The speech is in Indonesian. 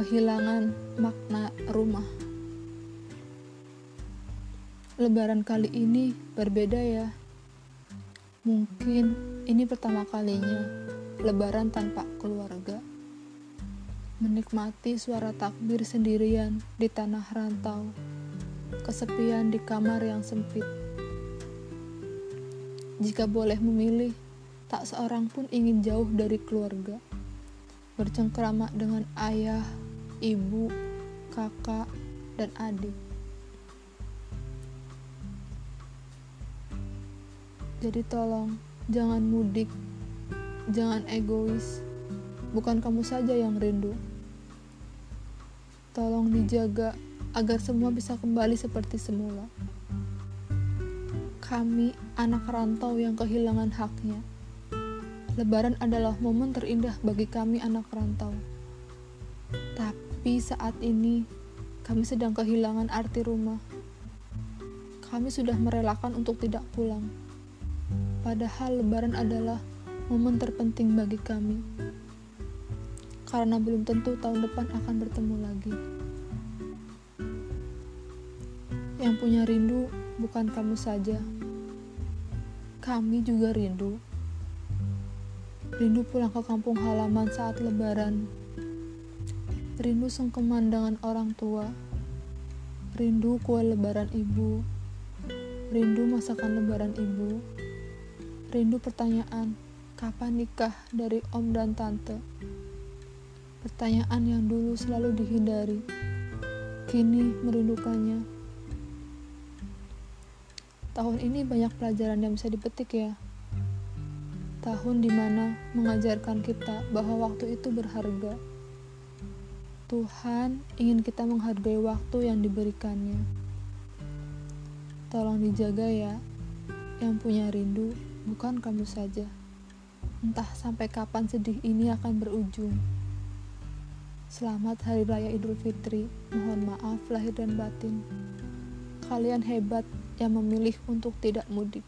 kehilangan makna rumah. Lebaran kali ini berbeda ya. Mungkin ini pertama kalinya lebaran tanpa keluarga. Menikmati suara takbir sendirian di tanah rantau. Kesepian di kamar yang sempit. Jika boleh memilih, tak seorang pun ingin jauh dari keluarga. Bercengkrama dengan ayah, ibu, kakak, dan adik. Jadi tolong, jangan mudik, jangan egois. Bukan kamu saja yang rindu. Tolong dijaga agar semua bisa kembali seperti semula. Kami anak rantau yang kehilangan haknya. Lebaran adalah momen terindah bagi kami anak rantau. Tapi saat ini kami sedang kehilangan arti rumah. Kami sudah merelakan untuk tidak pulang. Padahal lebaran adalah momen terpenting bagi kami. Karena belum tentu tahun depan akan bertemu lagi. Yang punya rindu bukan kamu saja. Kami juga rindu. Rindu pulang ke kampung halaman saat lebaran Rindu sengkeman dengan orang tua. Rindu kue lebaran ibu. Rindu masakan lebaran ibu. Rindu pertanyaan, kapan nikah dari om dan tante? Pertanyaan yang dulu selalu dihindari. Kini merindukannya. Tahun ini banyak pelajaran yang bisa dipetik ya. Tahun di mana mengajarkan kita bahwa waktu itu berharga Tuhan ingin kita menghargai waktu yang diberikannya. Tolong dijaga ya, yang punya rindu bukan kamu saja. Entah sampai kapan sedih ini akan berujung. Selamat Hari Raya Idul Fitri. Mohon maaf lahir dan batin. Kalian hebat yang memilih untuk tidak mudik.